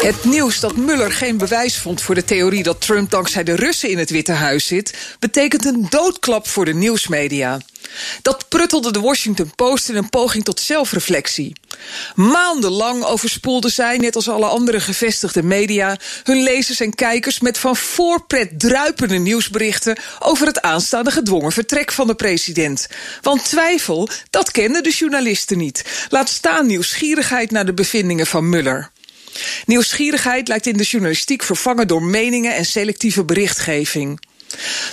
Het nieuws dat Muller geen bewijs vond voor de theorie dat Trump dankzij de Russen in het Witte Huis zit, betekent een doodklap voor de nieuwsmedia. Dat pruttelde de Washington Post in een poging tot zelfreflectie. Maandenlang overspoelden zij, net als alle andere gevestigde media, hun lezers en kijkers met van voorpret druipende nieuwsberichten over het aanstaande gedwongen vertrek van de president. Want twijfel, dat kenden de journalisten niet. Laat staan nieuwsgierigheid naar de bevindingen van Muller. Nieuwsgierigheid lijkt in de journalistiek vervangen door meningen en selectieve berichtgeving.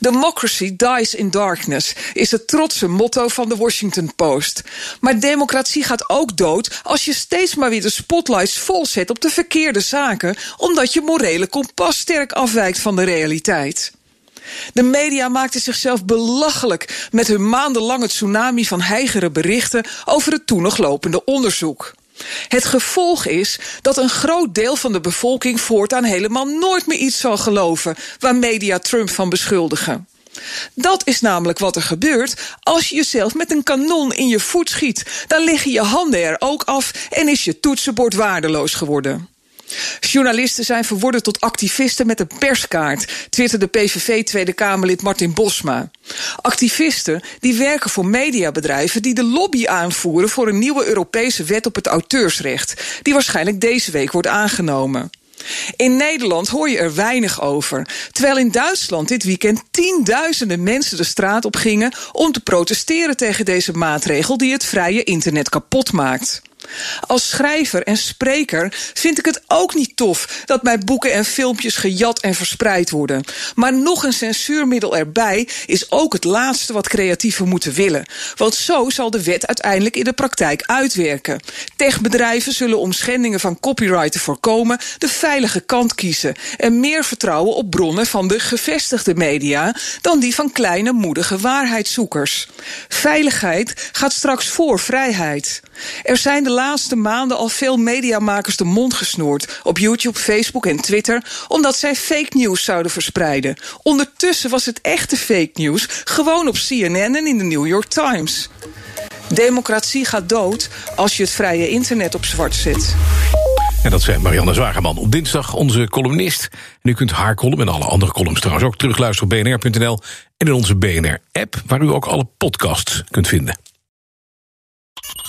Democracy dies in darkness is het trotse motto van de Washington Post. Maar democratie gaat ook dood als je steeds maar weer de spotlights volzet op de verkeerde zaken, omdat je morele kompas sterk afwijkt van de realiteit. De media maakten zichzelf belachelijk met hun maandenlange tsunami van heigere berichten over het toen nog lopende onderzoek. Het gevolg is dat een groot deel van de bevolking voortaan helemaal nooit meer iets zal geloven waar media Trump van beschuldigen. Dat is namelijk wat er gebeurt als je jezelf met een kanon in je voet schiet. Dan liggen je handen er ook af en is je toetsenbord waardeloos geworden. Journalisten zijn verworden tot activisten met een perskaart, twitterde PVV Tweede Kamerlid Martin Bosma. Activisten die werken voor mediabedrijven die de lobby aanvoeren voor een nieuwe Europese wet op het auteursrecht, die waarschijnlijk deze week wordt aangenomen. In Nederland hoor je er weinig over. Terwijl in Duitsland dit weekend tienduizenden mensen de straat op gingen om te protesteren tegen deze maatregel die het vrije internet kapot maakt. Als schrijver en spreker vind ik het ook niet tof dat mijn boeken en filmpjes gejat en verspreid worden. Maar nog een censuurmiddel erbij is ook het laatste wat creatieven moeten willen. Want zo zal de wet uiteindelijk in de praktijk uitwerken. Techbedrijven zullen om schendingen van copyright te voorkomen de veilige kant kiezen en meer vertrouwen op bronnen van de gevestigde media dan die van kleine moedige waarheidszoekers. Veiligheid gaat straks voor vrijheid. Er zijn de laatste maanden al veel mediamakers de mond gesnoerd op YouTube, Facebook en Twitter, omdat zij fake news zouden verspreiden. Ondertussen was het echte fake news gewoon op CNN en in de New York Times. Democratie gaat dood als je het vrije internet op zwart zet. En dat zei Marianne Zwagerman. Op dinsdag onze columnist. U kunt haar column en alle andere columns trouwens ook terugluisteren op bnr.nl... en in onze BNR-app, waar u ook alle podcasts kunt vinden.